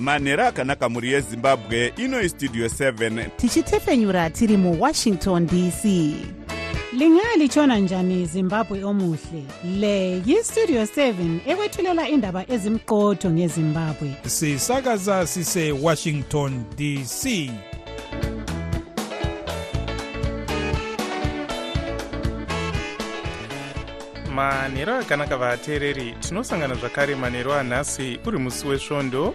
manhero akanaka mhuri yezimbabwe ino istudio 7 tichitefenyura tiri muwashington dc lingalitshona njani zimbabwe omuhle? Le yistudio 7 ekwethulela indaba ezimqotho ngezimbabwe. Sisakaza sisewashington dc manhero akanaka vateereri tinosangana zvakare manhero anhasi uri musi wesvondo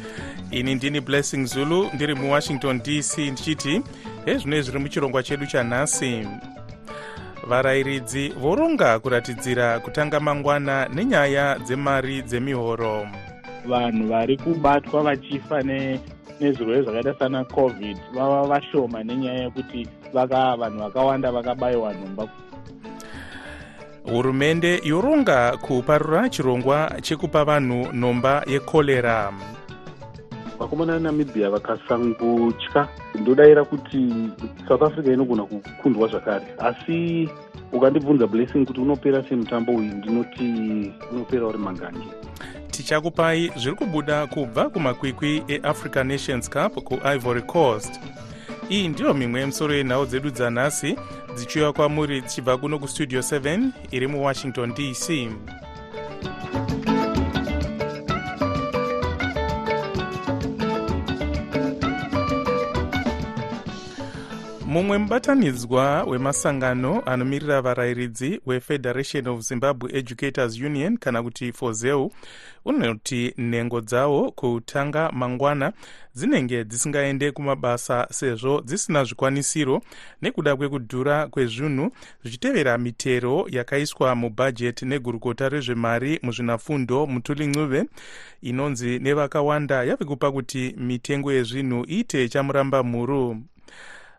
ini ndini blessing zulu ndiri muwashington dc ndichiti hezvinoi zviri muchirongwa chedu chanhasi. Varayiridzi voronga kuratidzira kutanga mangwana nenyaya dzemari dzemihoro. Vanhu vari kubatwa vachifa nezvirwere zvakaita sana covid vava vashoma nenyaya yekuti vanhu vakawanda vakabayiwa nhomba hurumende yoronga kuparura chirongwa chekupa vanhu nhomba yekorera vakomana venamibhia vakasangotya. Ndodayira kuti south africa inogona kukundwa zvakare. Asi ukandibvunza blessing kuti unopera semutambo uyu ndinoti unopera uri mangange tichakupai zviri kubuda kubva kumakwikwi eafrica nations cup kuivory coast. Iyi ndiyo mimwe yemusoro yenhau dzedu dzanhasi dzichiuya kwamuri dzichibva kuno kustudio 7 iri muwashington dc mumwe mubatanidzwa wemasangano anomirira varayiridzi wefederation of zimbabwe educators union kana kuti fozeu unoti nhengo dzavo kutanga mangwana dzinenge dzisingaende kumabasa sezvo dzisina zvikwanisiro nekuda kwekudhura kwezvinhu zvichitevera mitero yakaiswa mubhajeti negurukota rezvemari muzvinafundo mutulincuve inonzi nevakawanda yave kupa kuti mitengo yezvinhu iite chamuramba mhuru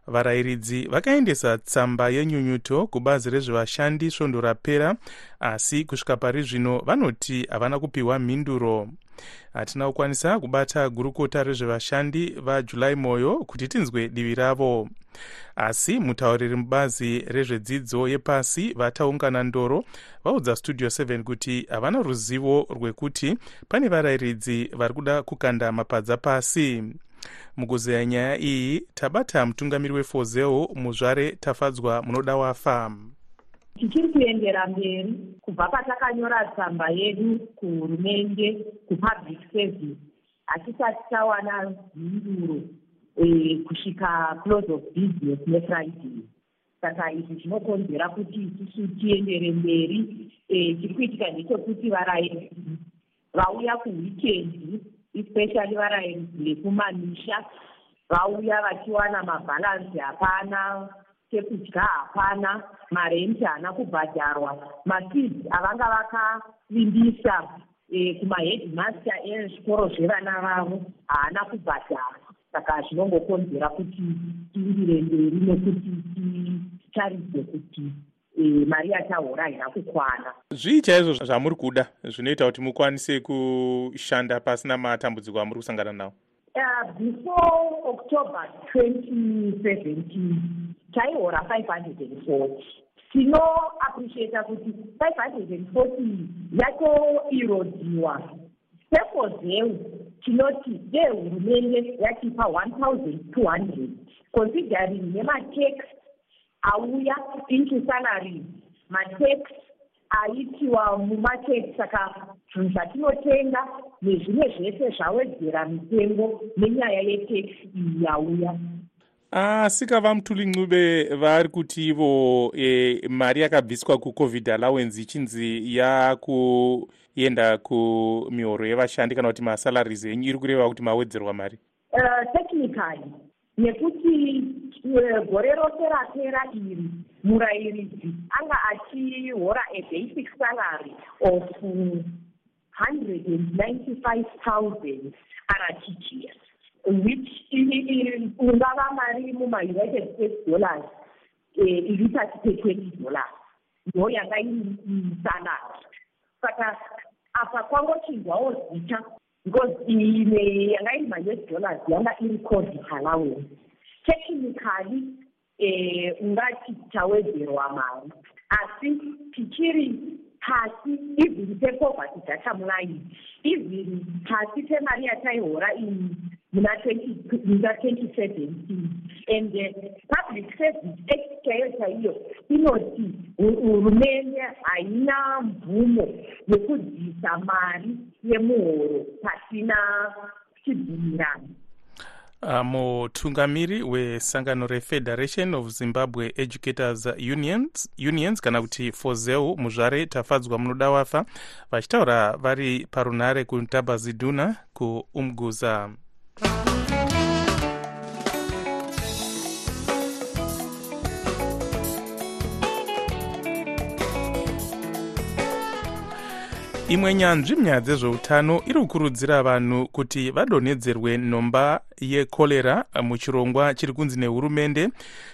varayiridzi vakaendesa tsamba yenyunyuto kubazi rezvevashandi svondo rapera asi kusvika pari zvino vanoti havana kupiwa mhinduro. Hatina kukwanisa kubata gurukota rezvevashandi vajulai moyo kuti tinzwe divi ravo. Asi mutauriri mubazi rezvedzidzo yepasi vataungana ndoro vaudza studio 7 kuti havana ruzivo rwekuti pane varayiridzi vari kuda kukanda mapadza pasi mukuzeya nyaya iyi tabata mutungamiri wefozeo muzvare tafadzwa munoda wafa. Tichiri kuendera mberi kubva patakanyora tsamba yedu kuhurumende kupublic service. Hatisati tawana mhinduro e, kusvika close of business nefriday saka izvi zvinokonzera kuti isusu tiendere mberi e, chiri kuitika ndechekuti varayiri vauya kuweekendi especially varayiridzi vekumamisha vauya vachiwana mabhalansi hapana chekudya hapana marenti haana kubhadharwa. Mafees avanga vakavimbisa e, kumahedmaster ezvikoro zvevana vavo haana kubhadharwa. Saka zvinongokonzera kuti tiindire mberi nekuti titaridze kuti mari yatahora haina kukwana. Zvii chaizvo zvamuri kuda zvinoita kuti mukwanise kushanda pasina matambudziko amuri kusangana nawo uh, before october 2017 taihora 540 tinoappreciata kuti 540 yatoirodiwa sefozeu tinoti dehurumende yachipa 1200 considering nematex auya into salaries matex aitiwa mumatex saka zvinhu zvatinotenga nezvimwe zvese zvawedzera mitengo nenyaya yetex iyi yauya. Asi kava mutulincube vari kuti ivo e, mari yakabviswa kucovid allowance ichinzi yakuenda kumihoro yevashandi kana kuti masalaries enyu iri kureva kuti mawedzerwa mari? Uh, technically nekuti gore rose rapera iri murayiridzi anga achihora abasic salary of 195 000 rtgs which i- i- ungava mari muma-united states dollars iri pasi pe-twenty dollars. Ndo yanga isalari saka apa kwangochinjwawo zita because ine yanga iri ma-us dollars yanga iri covid allowance technically um ungati tawedzerwa mari asi tichiri pasi even pepoverty datum line even pasi pemari yataihora iyi muna 20 muna 2017 and public service act chaiyo chaiyo inoti hu- hurumende haina mvumo yekudzisa mari yemuhoro pasina chibvumirano Uh, mutungamiri wesangano refederation of zimbabwe educators unions, unions kana kuti fozeu muzvare tafadzwa munoda wafa vachitaura vari parunare kutabaziduna kuumguza imwe nyanzvi munyaya dzezveutano iri kukurudzira vanhu kuti vadonhedzerwe nhomba yekorera muchirongwa chiri kunzi nehurumende.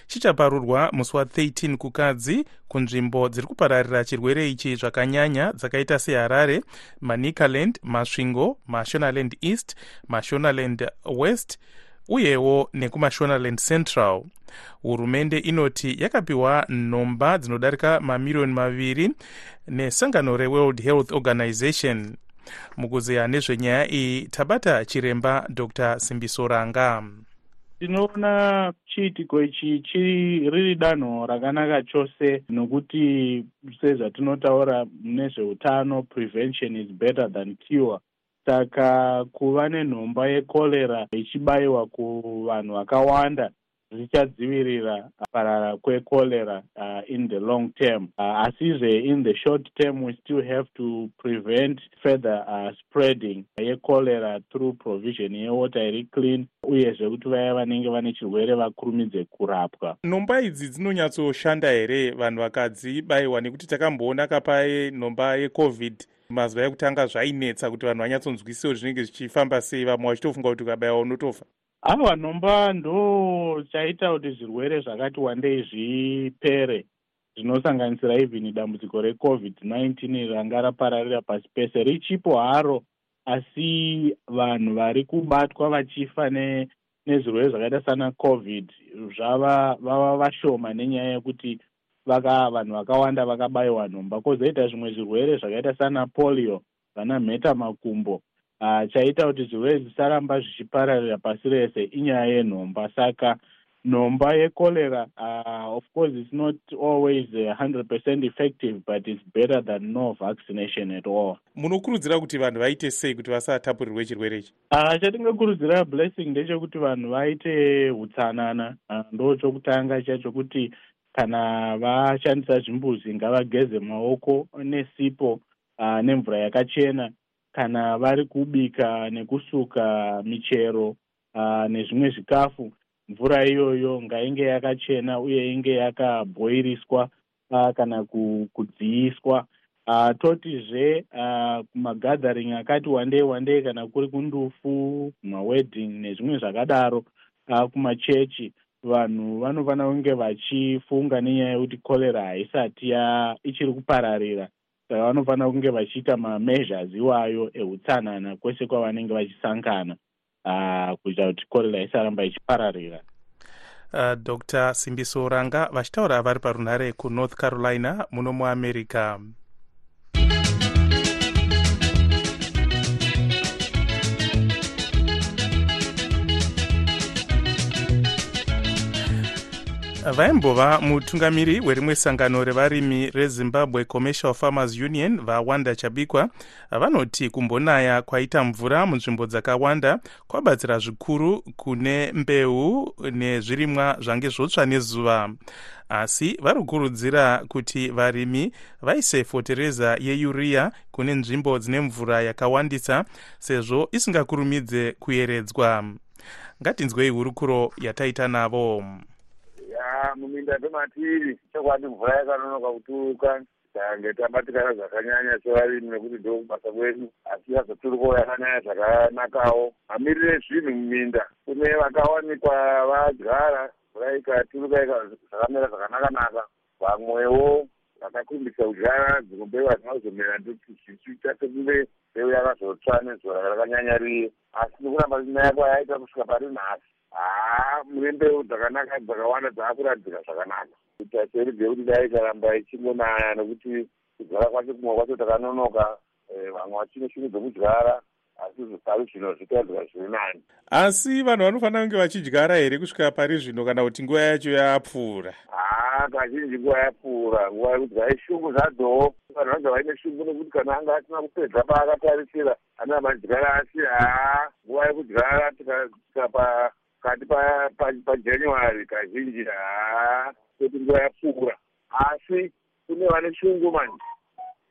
Chichaparurwa musi wa13 kukadzi kunzvimbo dziri kupararira chirwere ichi zvakanyanya dzakaita seharare manicaland masvingo mashonaland east mashonaland west uyewo nekumashonaland central. Hurumende inoti yakapiwa nhomba dzinodarika mamiriyoni maviri nesangano reworld health organization. Mukuzeya nezvenyaya iyi tabata chiremba dr. Simbisoranga. Tinoona chiitiko ichi chiri riri danho rakanaka chose nokuti sezvatinotaura nezveutano prevention is better than cure saka kuva nenhomba yekorera ichibayiwa kuvanhu vakawanda zvichadzivirira parara kwekorera uh, in the long term. Uh, asizve in the short term we still have to prevent further uh, spreading yekorera through provision yewater iri clean uyezve kuti vaya vanenge vane chirwere vakurumidze kurapwa. Nhomba idzi dzinonyatsoshanda here vanhu vakadzibayiwa nekuti takamboona kapai nhomba yecovid mazuva ekutanga zvainetsa kuti vanhu vanyatsonzwisiwo zvinenge zvichifamba sei vamwe vachitofunga kuti ukabayiwa unotofa. Ava nhomba ndo chaita kuti zvirwere zvakati wandei zvipere zvinosanganisira even dambudziko recovid-19 ranga rapararira pasi pese. Richipo haro asi vanhu vari kubatwa vachifa ne nezvirwere zvakaita sana covid zvava vava vashoma nenyaya yekuti vaka vanhu vakawanda vakabayiwa nhomba kwozoita zvimwe zvirwere zvakaita sana polio vana mheta makumbo. Uh, chaita kuti zvirwere zvisaramba zvichipararira pasi rese inyaya yenhomba saka nhomba yekorera uh, of course it's not always uh, 100 effective but it's better than no vaccination at all. Munokurudzira kuti vanhu vaite sei kuti vasatapurirwe chirwere ichi? Uh, chatingakurudzira blessing ndechekuti vanhu vaite utsanana uh, ndo chokutanga chacho kuti kana vashandisa zvimbuzi ngavageze maoko nesipo uh, nemvura yakachena. Kana vari kubika nekusuka michero uh, nezvimwe zvikafu mvura iyoyo ngainge yakachena uye inge yakabhoiriswa uh, kana kudziiswa. Uh, totizve uh, kumagadharing akati wandei wandei kana kuri kundufu mawedding nezvimwe zvakadaro uh, kumachechi vanhu vanofanira kunge vachifunga nenyaya yekuti korera haisati ya ichiri kupararira. Saka vanofanira kunge vachiita mameasures iwayo eutsanana kwese kwavanenge vachisangana uh, kuita kuti korera isaramba ichipararira. Uh, dr simbiso ranga vachitaura vari parunhare kunorth carolina muno muamerica vaimbova mutungamiri werimwe sangano revarimi rezimbabwe commercial farmers union vawanda chabikwa vanoti kumbonaya kwaita mvura munzvimbo dzakawanda kwabatsira zvikuru kune mbeu nezvirimwa zvange zvotsva nezuva. Asi vari kukurudzira kuti varimi vaise fotereza yeuriya kune nzvimbo dzine mvura yakawandisa sezvo isingakurumidze kuyeredzwa. Ngatinzwei hurukuro yataita navo muminda dzematiri chokwadi mvura yakanonoka kuturuka tange tabatikana zvakanyanya sevarimi nekuti ndo kubasa kwedu. Asi azoturiko yakanyanya zvakanakawo. Mamiriro ezvinhu muminda. Kune vakawanikwa vadyara mvura ikaturuka zvakamera zvakanaka-naka. Vamwewo vakakumbisa kudyara dzinombeva dzinozomera ndoti zvichiita sekunge mbeu yakazotsva nezuva rakanyanya riye asi nekuramba nyaya kwayaita kusvika pari nhasi mune mbeu dzakanaka dzakawanda dzaakuratidzika zvakanaka. Kuita seribve kuti dai ikaramba ichingonaya nekuti kudyara kwacho kumwe kwacho takanonoka eh, vamwe vachine shungu dzokudyara asi pari zvino zvitadzika zviri nani. Asi vanhu vanofanira kunge vachidyara here kusvika pari zvino kana kuti nguva yacho yapfuura? Haa kazhinji nguva yapfuura. Nguva yekuti vaishungu zvadhowo vanhu vanga vaine shungu nekuti kana anga asina kupedza paakatarisira ana madyara asi haa nguva yekudyara tikasvika pakati pajanuary kazhinji haa kuti nguva yapfuura. Asi kune vane shungu manje.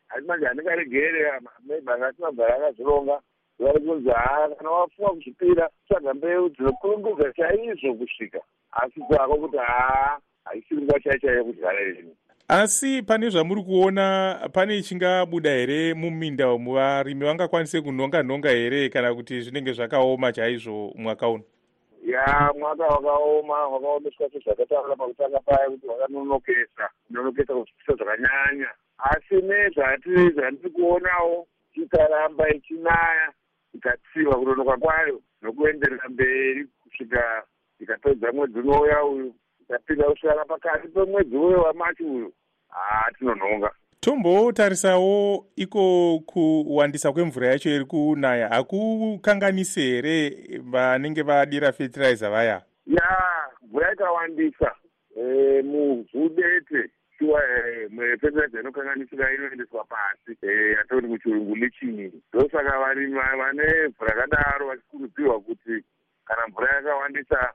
Asi manje handingaregere maybe anga asina kugara akazvironga vari kunzi haa kana wafunga kuzvipira tsvaga mbeu dzinokurungudza chaizvo kusvika. Asi kwako kuti haa haisiri nguva chai chaiyo kudyara rini asi pane zvamuri kuona pane chingabuda here muminda umu? Varimi vangakwanise kunonga nhonga here kana kuti zvinenge zvakaoma chaizvo mwaka uno ya mwaka wakaoma wakaomeswa sezvakataura pakutanga paya kuti wakanonokesa kunonokesa kuzvipisa zvakanyanya. Asi nezvatiri zvandiri kuonawo. Ikaramba ichinaya ikatsiva kunonoka kwayo nokuenderera mberi kusvika ikapedza mwedzi unouya uyu ikapinda kusvika pakati pemwedzi uyo wamachi uyu. Haa tinonhonga tombotarisawo iko kuwandisa kwemvura yacho iri kunaya. Hakukanganisi here vanenge vadira fertilizer vaya? Ya mvura ikawandisa e, muvhu dete shuwa fertilizer inokanganisira inoendeswa pasi yatoti muchirungu lichini. Ndosaka varimi vane mvura yakadaro vachikurudzirwa kuti kana mvura yakawandisa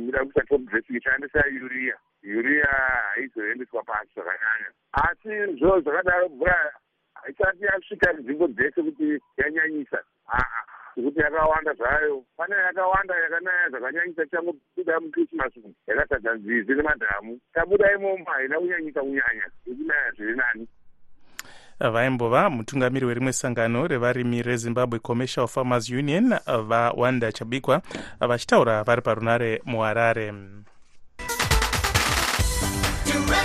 mida kuita top dressing ishandisa uria uria haizoendeswa pasi zvakanyanya. Asi zvo zvakadaro mvura haisati yasvika nzvimbo dzese kuti yanyanyisa aa nekuti yakawanda zvayo. Pane yakawanda yakanaya zvakanyanyisa changobuda mukrismas umu yakatadza nzizi nemadhamu. Tabuda imomo haina kunyanyisa kunyanya ikunaya zviri nani. Vaimbova mutungamiri werimwe sangano revarimi rezimbabwe commercial farmers union vawanda chabikwa vachitaura vari parunare muharare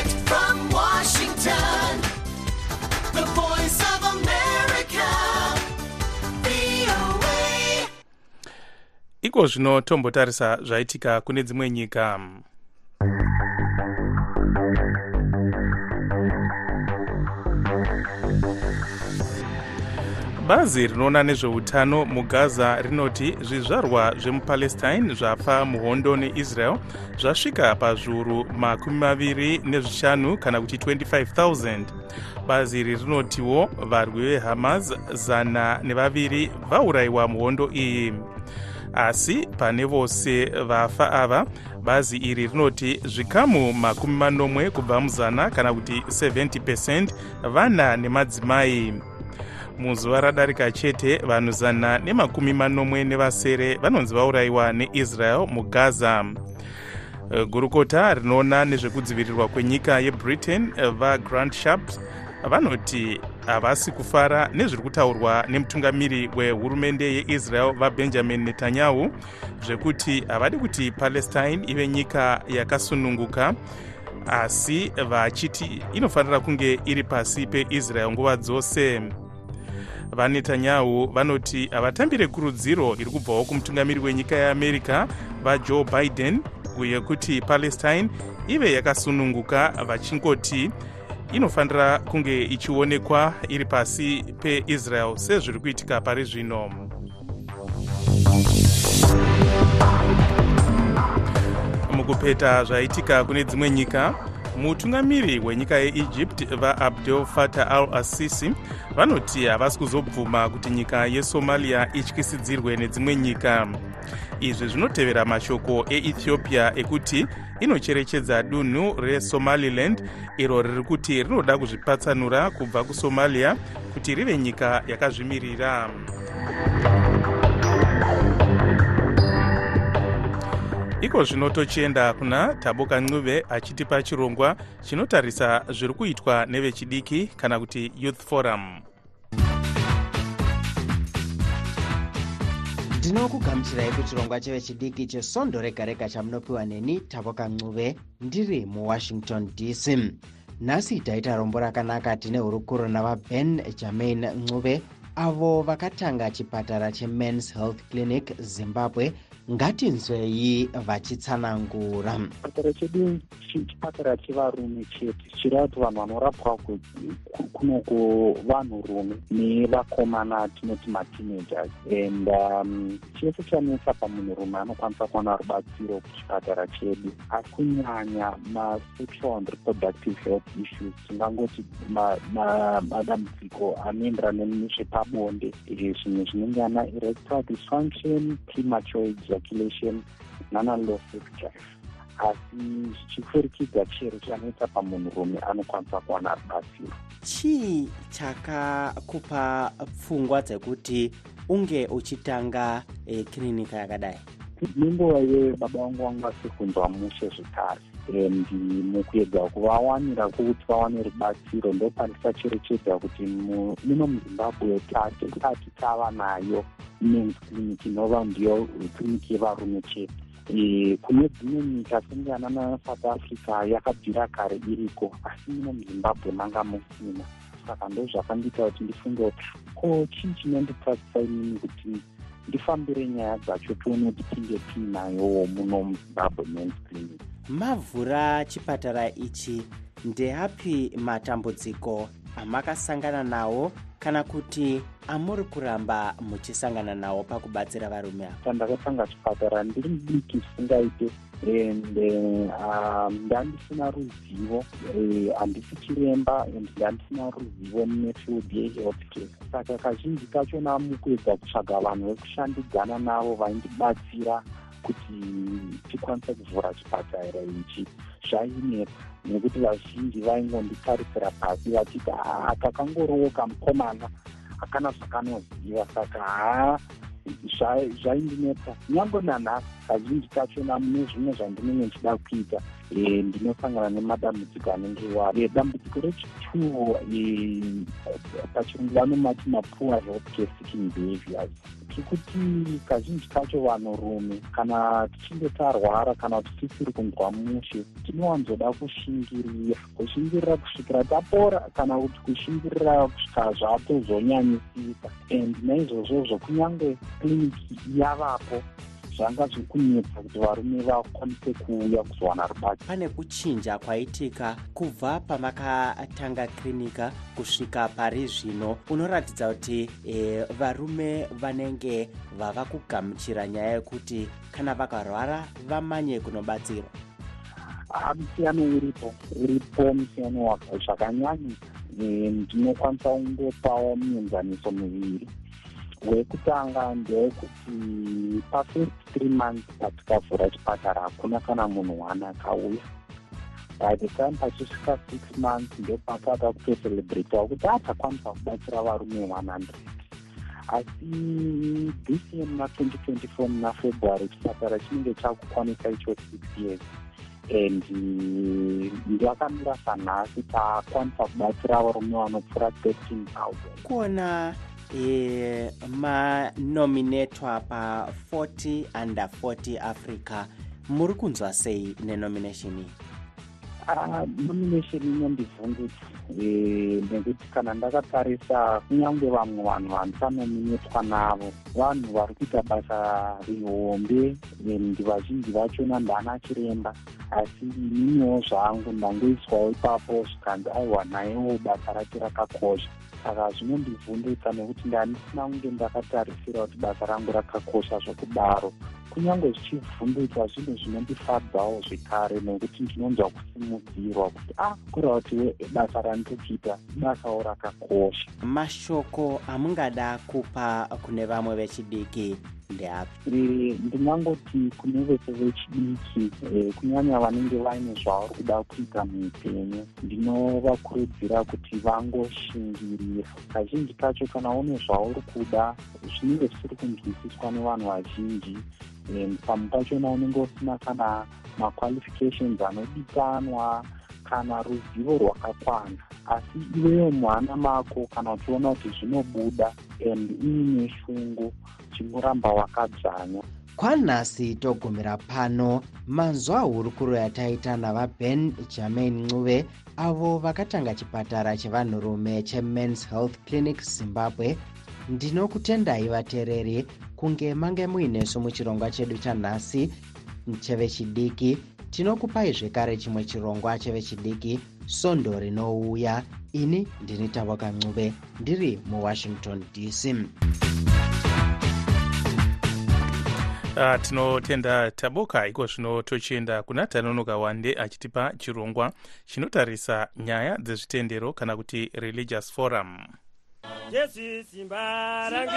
Direct from Washington, the voice of America, VOA. iko zvino tombotarisa zvaitika kune dzimwe nyika bazi rinoona nezveutano mugaza rinoti zvizvarwa zvemupalestine zvafa muhondo neisrael zvasvika pazviuru makumi maviri nezvishanu kana kuti 25000 bazi iri rinotiwo varwi vehamas zana nevaviri vaurayiwa muhondo iyi. Asi pane vose vafa ava bazi iri rinoti zvikamu makumi manomwe kubva muzana kana kuti 70 vana nemadzimai muzuva radarika chete vanhu zana nemakumi manomwe nevasere vanonzi vaurayiwa neisrael mugaza. Eh, gurukota rinoona nezvekudzivirirwa kwenyika yebritain eh, vagrant sharps vanoti havasi kufara nezviri kutaurwa nemutungamiri wehurumende yeisrael vabenjamin netanyahu zvekuti havadi kuti palestine ive nyika yakasununguka asi vachiti inofanira kunge iri pasi peisrael nguva dzose vanetanyahu vanoti havatambire kurudziro iri kubvawo kumutungamiri wenyika yeamerica vajoe biden yekuti palestine ive yakasununguka vachingoti inofanira kunge ichionekwa iri pasi peisrael sezviri kuitika pari zvino. Mukupeta zvaitika kune dzimwe nyika mutungamiri wenyika yeegypt vaabdel fatah al assisi vanoti havasi kuzobvuma kuti nyika yesomalia ityisidzirwe nedzimwe nyika. Izvi zvinotevera mashoko eethiopia ekuti inocherechedza dunhu resomaliland iro riri kuti rinoda kuzvipatsanura kubva kusomalia kuti rive nyika yakazvimirira iko zvino tochienda kuna taboka ncube achitipa chirongwa chinotarisa zviri kuitwa nevechidiki kana kuti youth forum. Ndinokugamuchirai kuchirongwa chevechidiki chesondo rega rega chamunopiwa neni taboka ncube ndiri muwashington dc nhasi taita rombo rakanaka tine hurukuro navaben germain ncube avo vakatanga chipatara chemans health clinic zimbabwe ngatinzwei vachitsanangura. Chipatara chedu chi- chipatara chevarume chete chireva kuti vanhu vanorapwa ku- ku- kunoko vanhurume nevakomana tinoti mateenagers and um, chese chanetsa pamunhurume anokwanisa kuwana rubatsiro kuchipatara chedu. Asi kunyanya masexual and reproductive health issues tingangoti ma- ma- madambudziko anoenderana nezvepabonde zvimwe zvinenge ana erectile dysfunction premature ejaculation nana low sex drive asi zvichifurikidza chero chanetsa pamunhurume anokwanisa kuwana rubatsiro. Chii chakakupa pfungwa dzekuti unge uchitanga e, kirinika yakadai? Nenguva iyoyo baba vangu vanga vasikunzwa mushe zvekare and mukuedza kuvawanira kwokuti vawane rubatsiro ndopandisachcherechedza kuti mu- muno muzimbabwe tate tati tava nayo mens clinic inova ndiyo kliniki yevarume chete. Eh, kune dzimwe nyika senge anana south africa yakabvira kare iriko asi muno muzimbabwe manga musina. Saka ndo zvakandiita kuti ndifunge kuti ko chii chinondipfadzisa inini kuti ndifambire nyaya dzacho tione kuti tinge tiinayowo muno muzimbabwe mens clinic mavhura chipatara ichi ndeapi matambudziko amakasangana nawo kana kuti amuri kuramba muchisangana nawo pakubatsira varume ava? Pandakatanga chipatara ndiri mudiki zvisingaite and um, ndandisina ruzivo handisi chiremba and ndandisina ruzivo nefield yehealth care saka kazhinji kachona mukuedza kutsvaga vanhu vekushandidzana navo vaindibatsira kuti tikwanise kuvhura chipatara ichi zvainetsa nekuti vazhinji vaingonditarisira pasi vachiti "Ah, aka kangoriwo kamukomana hakana zvakanoziva. Saka haa zva- zvaindinetsa nyange nanhasi kazhinji kachona mune zvimwe zvandinenge ndichida kuita ndinosangana nemadambudziko anenge iwayo Eh, dambudziko rechituwo eh, pachirungu vanomati mapua health care seeking behaviors. Tikuti kazhinji kacho vanhurume kana tichinge tarwara kana kuti tisiri kunzwa mushe tinowanzoda kushingirira. Kushingirira kusvikira tapora kana kuti kushingirira kusvika zvatozonyanyisika and naizvozvozvo kunyange kliniki yavapo zvanga zviri kunetsa kuti varume vakwanise kuuya kuzowana rubatsiro. Pane kuchinja kwaitika kubva pamakatanga kirinika kusvika pari zvino. Unoratidza kuti e, varume vanenge vava kugamuchira nyaya yekuti kana vakarwara vamanye kunobatsirwa. Musiyano uripo uripo musiyano waka- zvakanyanyisa Eh, ndinokwanisa kungopawo mienzaniso miviri wekutanga ndewekuti pafirst three months patikavhura chipatara hakuna kana munhu one akauya. By the time pachisvika six months ndopataka kutocelebratawo kuti atakwanisa kubatsira varume 100 asi this year muna 2024 muna february chipatara chinenge chakukwanisa icho six years. And ndakamira sanhasi takwanisa kubatsira varume vanopfuura 13000 kuona e, manominatwa pa40 under 40 africa. Muri kunzwa sei nenomination iyi? Ah, nomination inondibvundutsa Eh, nekuti kana ndakatarisa kunyange vamwe vanhu vandisanominetwa navo vanhu vari kuita basa rihombe and vazhinji vachona ndana chiremba asi ininiwo zvangu ndangoiswawo ipapo zvikanzi aiwa naiwo basa rake rakakosha saka zvinondibvundutsa nekuti ndandisina kunge ndakatarisira kuti basa rangu rakakosha zvokudaro kunyange zvichibvundutswa zvinhu zvinondifadzawo zvekare nekuti ndinonzwa kusimudzirwa kuti ah kureva kuti we- basa randiri kuita basawo rakakosha. Mashoko amungada kupa kune vamwe vechidiki ndeapi? Eh, ndingangoti kune vese vechidiki eh, kunyanya vanenge vaine zvavari kuda kuita muupenyu ndinovakurudzira kuti vangoshingirira. Kazhinji kacho kana une zvauri kuda zvinenge zvisiri kunzwisiswa nevanhu vazhinji and pamwe pachona unenge usina kana maqualifications anodikanwa kana ruzivo rwakakwana asi iweyo muhana mako kana uchiona kuti zvinobuda and uine shungu chingoramba wakadzvanya kwanhasi togumira pano manzwa hurukuro yataita navaben germain ncuve avo vakatanga chipatara chevanhurume chemens health clinic zimbabwe. Ndinokutendai vateereri kunge mange muinesu muchirongwa chedu chanhasi chevechidiki tinokupai zvekare chimwe chirongwa chevechidiki sondo rinouya. Ini ndini tavoka ncuve ndiri muwashington dc Uh, tinotenda taboka iko zvino tochienda kuna tanonoka wande achitipa chirongwa chinotarisa nyaya dzezvitendero kana kuti religious forum. Jesu simba rangu.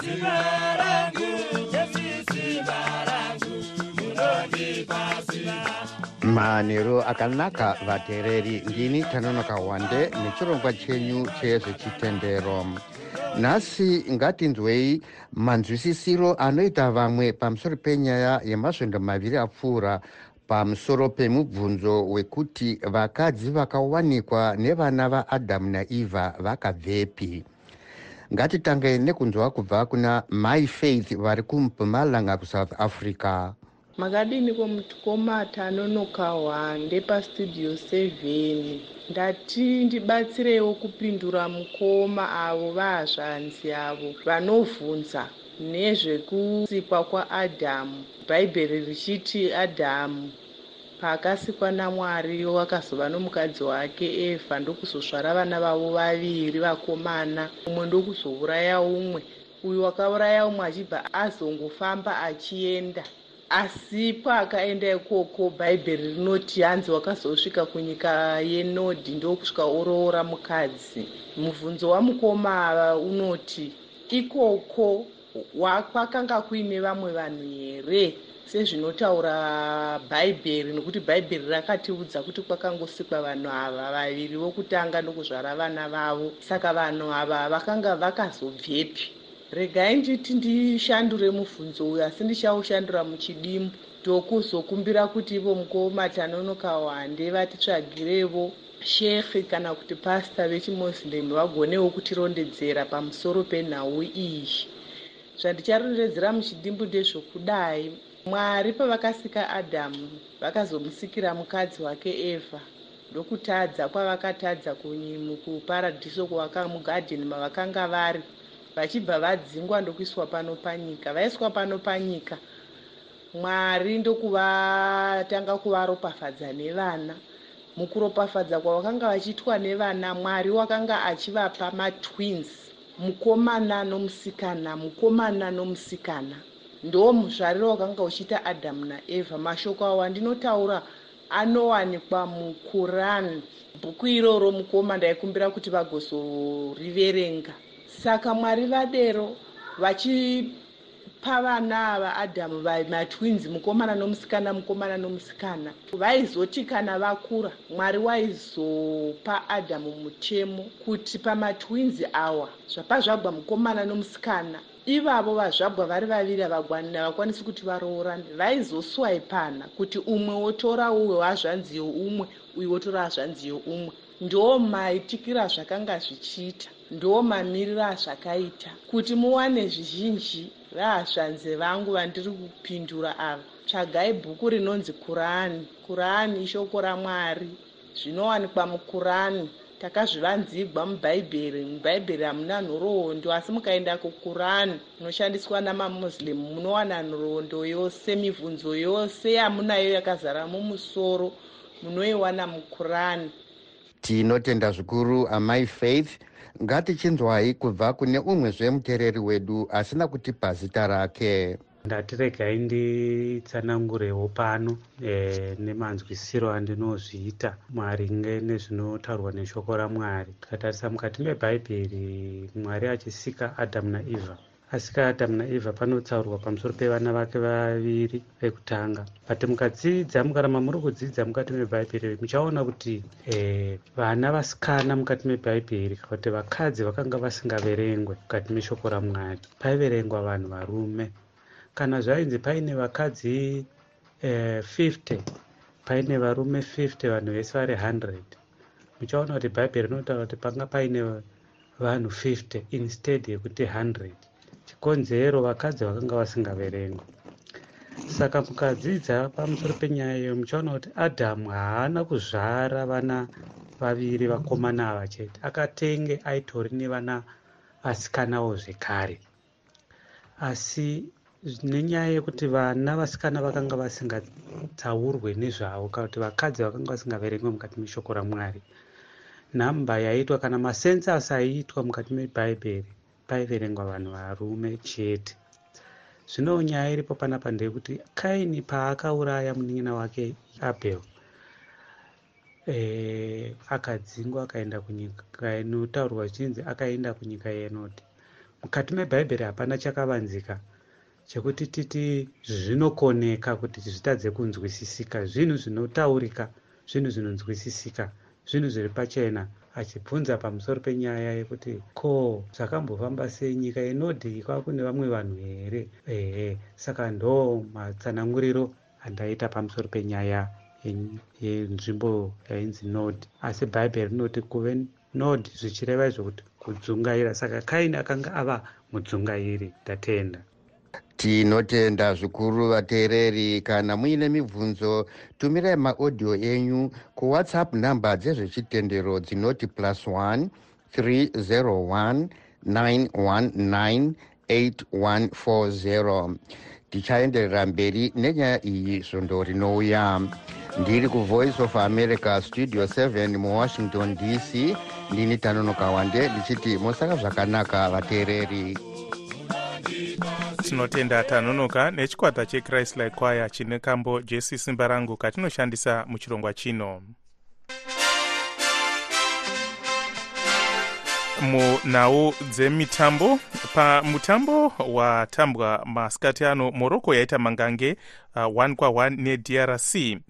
Simba rangu. Jesu simba rangu manheru akanaka vateereri ndini tanonoka wande nechirongwa chenyu chezvechitendero. Nhasi ngatinzwei manzwisisiro anoita vamwe pamusoro penyaya yemasvondo maviri apfuura pamusoro pemubvunzo wekuti vakadzi vakawanikwa nevana vaadhamu naevha vakabvepi. Ngatitange nekunzwa kubva kuna my faith vari kumpumalanga kusouth africa makadini komutikoma tanonoka hwande pastudio 7 ndati ndibatsirewo kupindura mukoma avo vahazvanzi avo vanovhunza nezvekusikwa kwaadhamu bhaibheri richiti adhamu paakasikwa namwari wakazova nomukadzi wake evha ndokuzosvara vana vavo vaviri vakomana umwe ndokuzouraya umwe. Uyu wakauraya umwe achibva azongofamba achienda asi paakaenda ikoko bhaibheri rinoti hanzi wakazosvika kunyika yenodhi ndokusvika oroora mukadzi. Mubvunzo wamukoma unoti ikoko kwakanga kuine vamwe vanhu here? Sezvinotaura bhaibheri nokuti bhaibheri rakatiudza kuti kwakangosikwa vanhu ava vaviri vokutanga ndokuzvara vana vavo. Saka vanhu ava vakanga vakazobvepi regai nditi ndishandure mubvunzo uyu asi ndichaushandura muchidimbu. Ndokuzokumbira kuti ivo mukoma tanonoka wande vatitsvagirevo shekhi kana kuti pasta vechimoslem vagonewo kutirondedzera pamusoro penhau iyi. Zvandicharondedzera muchidimbu ndezvokudai mwari pavakasika adhamu vakazomusikira mukadzi wake evha ndokutadza kwavakatadza mukuparadhiso mugadheni mavakanga vari vachibva vadzingwa ndokuiswa pano panyika. Vaiswa pano panyika mwari ndokuvatanga kuvaropafadza nevana. Mukuropafadza kwavakanga vachiitwa nevana mwari wakanga achivapa matwins mukomana nomusikana mukomana nomusikana. Ndo muzvariro wakanga uchiita adhamu naevha mashoko awo andinotaura anowanikwa mukurani bhuku iroro mukoma ndaikumbira kuti vagozoriverenga saka mwari vadero vachipa vana ava adhamu matwins mukomana nomusikana mukomana nomusikana. Vaizoti kana vakura mwari waizopa adhamu mutemo kuti pamatwins awa zvapa zvabwa mukomana nomusikana. Ivavo vazvabwa vari vaviri havakwanisi kuti varoorane. Vaizoswaipana kuti umwe wotora uwe hazvanziyo umwe uyu wotora hazvanziyo umwe ndo maitikira zvakanga zvichiita. Ndo mamiriro azvakaita kuti muwane zvizhinji vahazvanze vangu vandiri kupindura ava. Tsvagai bhuku rinonzi kurani kurani ishoko ramwari. Zvinowanikwa mukurani takazvivanzigwa mubhaibheri mubhaibheri hamuna nhoroondo asi mukaenda kukurani munoshandiswa namamuslim munowana nhoroondo yose mibvunzo yose yamunayo yakazara mumusoro munoiwana mukurani tinotenda zvikuru amai faith. Ngatichinzwai kubva kune umwezve muteereri wedu asina kutipa zita rake. Ndatiregai nditsanangurewo pano e, nemanzwisiro andinozviita maringe nezvinotaurwa neshoko ramwari. Tikatarisa mukati mebhaibheri mwari achisika adhamu naevha asika adhamu naevha panotsaurwa pamusoro pevana vake vaviri vekutanga. But mukadzidza mukaramba muri kudzidza mukati mebhaibheri. Muchaona kuti e, vana vasikana mukati mebhaibheri kana kuti vakadzi vakanga vasingaverengwe mukati meshoko ramwari. Paiverengwa vanhu varume. Kana zvainzi paine vakadzi eh, 50 paine varume 50 vanhu vese vari 100 muchaona kuti bhaibheri rinotaura kuti panga paine vanhu 50 instead yekuti 100 chikonzero vakadzi vakanga vasingaverengwa saka mukadzidza pamusoro penyaya iyo muchaona kuti adhamu haana kuzvara vana vaviri vakomana ava chete. Akatenge aitori nevana vasikanawo zvekare. Asi nenyaya yekuti vana vasikana vakanga vasingatsaurwe nezvavo kana kuti vakadzi vakanga vasingaverengwe mukati meshoko ramwari nhamba yaitwa kana masensasi aiitwa mukati mebhaibheri paiverengwa vanhu varume chete. Zvino nyaya iripo panapa ndeyekuti kaini paakauraya munin'ina wake abel? E, akadzingwa akaenda kunyika inotaurwa zvichinzi akaenda kunyika yenoti mukati mebhaibheri hapana chakavanzika chekuti titi zvinokoneka kuti zvitadze kunzwisisika. Zvinhu zvinotaurika zvinhu zvinonzwisisika zvinhu zviri pachena achibvunza pamusoro penyaya yekuti ko zvakambofamba sei? Nyika inodhi kwakune vamwe vanhu here? Ehe saka ndo matsananguriro andaita pamusoro penyaya yenzvimbo yainzi nod asi bhaibheri rinoti kuve nod zvichireva izvo kuti kudzungaira saka kaini akanga ava mudzungairi ndatenda tinotenda zvikuru vateereri kana muine mibvunzo tumirai maaudio enyu kuwhatsapp nhamba dzezvechitendero dzinoti plus 1 301 919 8140 tichaenderera mberi nenyaya iyi svondo rinouya. Ndiri kuvoice of america studio 7 muwashington dc ndini tanonoka wande ndichiti musaka zvakanaka vateereri tinotenda tanonoka nechikwata chechristli choir chine kambo jesi simba rangu katinoshandisa muchirongwa chino. Munhau dzemitambo pamutambo watambwa masikati ano morocco yaita mangange uh, 1 kwa1 nedrc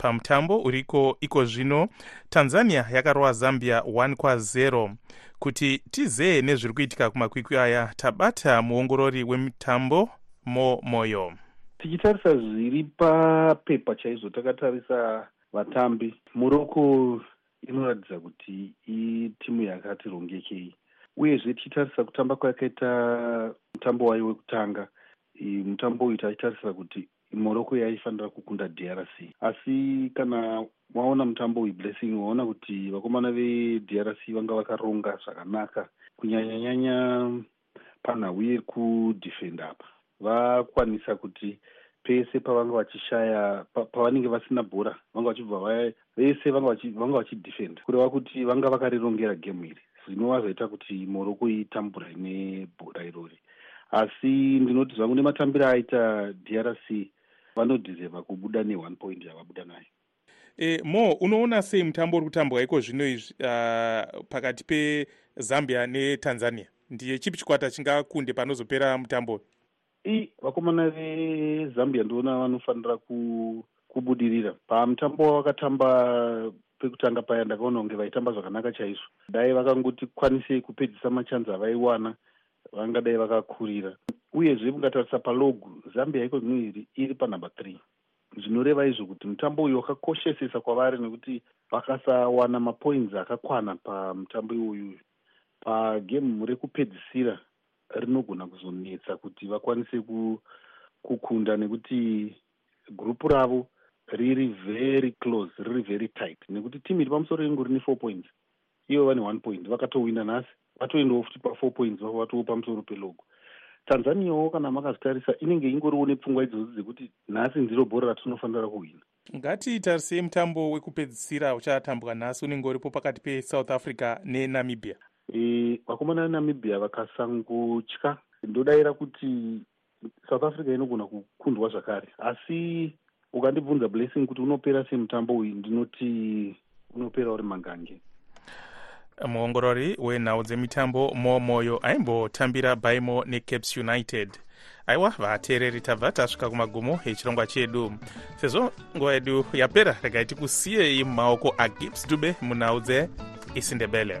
pamutambo uriko iko zvino. Tanzania yakarova zambia 1 kwa0 kuti tizee nezviri kuitika kumakwikwi aya tabata muongorori wemutambo mo moyo. Tichitarisa zviri papepa chaizvo takatarisa vatambi. Morocco inoratidza kuti itimu yakati rongekei. Uyezve tichitarisa kutamba kwakaita mutambo wayo wekutanga. Mutambo uyu tachitarisa kuti morocco yaifanira kukunda drc asi kana waona mutambo uyu blessing waona kuti vakomana vedrc vanga vakaronga zvakanaka kunyanyanyanya panhau yekudhifenda apa vakwanisa kuti pese pavanga vachishaya pavanenge vasina bhora vanga vachibva vese vanga vachidhifenda kureva kuti vanga vakarirongera gemu iri zvinova zvaita kuti morocco itambura nebhora irori. Asi ndinoti zvangu nematambiro aita drc vanodhizeva kubuda ne1 point yavabuda nayo. E, mo unoona sei mutambo uri kutambwa iko zvino izvi uh, pakati pezambia netanzania? Ndiye chipi chikwata chingakunde panozopera mutambo i vakomana vezambia ndoona vanofanira ku, kubudirira. Pamutambo wavakatamba pekutanga paya ndakaona kunge vaitamba zvakanaka chaizvo. Dai vakangoti kwanisei kupedzisa machanzi avaiwana vangadai vakakurira. Uyezve mungatarisa palogu zambia iko zvino iri iri panhamba 3 zvinoreva izvo kuti mutambo uyu wakakoshesesa kwavari nekuti vakasawana mapoints akakwana pamutambo iwoyu pagemu rekupedzisira rinogona kuzonetsa kuti vakwanise kukunda nekuti gurupu ravo riri very close riri very tight. Nekuti timu iri pamusoro rengu rine four points ivo vane one point vakatowina nhasi vatoendawo futi pafour points vavo vatoo pamusoro pelogo tanzaniawo kana makazvitarisa inenge ingoriwo nepfungwa idzodzo dzekuti nhasi ndiro bhora ratinofanira kuhwina. Ngatitarisei mutambo wekupedzisira uchatambwa nhasi unenge uripo pakati pesouth africa nenamibia? E, vakomana venamibia vakasangotya ndodayira kuti south africa inogona kukundwa zvakare. Asi ukandibvunza blessing kuti unopera semutambo uyu ndinoti unopera uri mangange muongorori wenhau dzemitambo momoyo aimbotambira baimo necaps united. Aiwa vateereri tabva tasvika kumagumo echirongwa chedu. Sezvo nguva yedu yapera regai tikusiyei mumaoko agips dube munhau dzeisindebele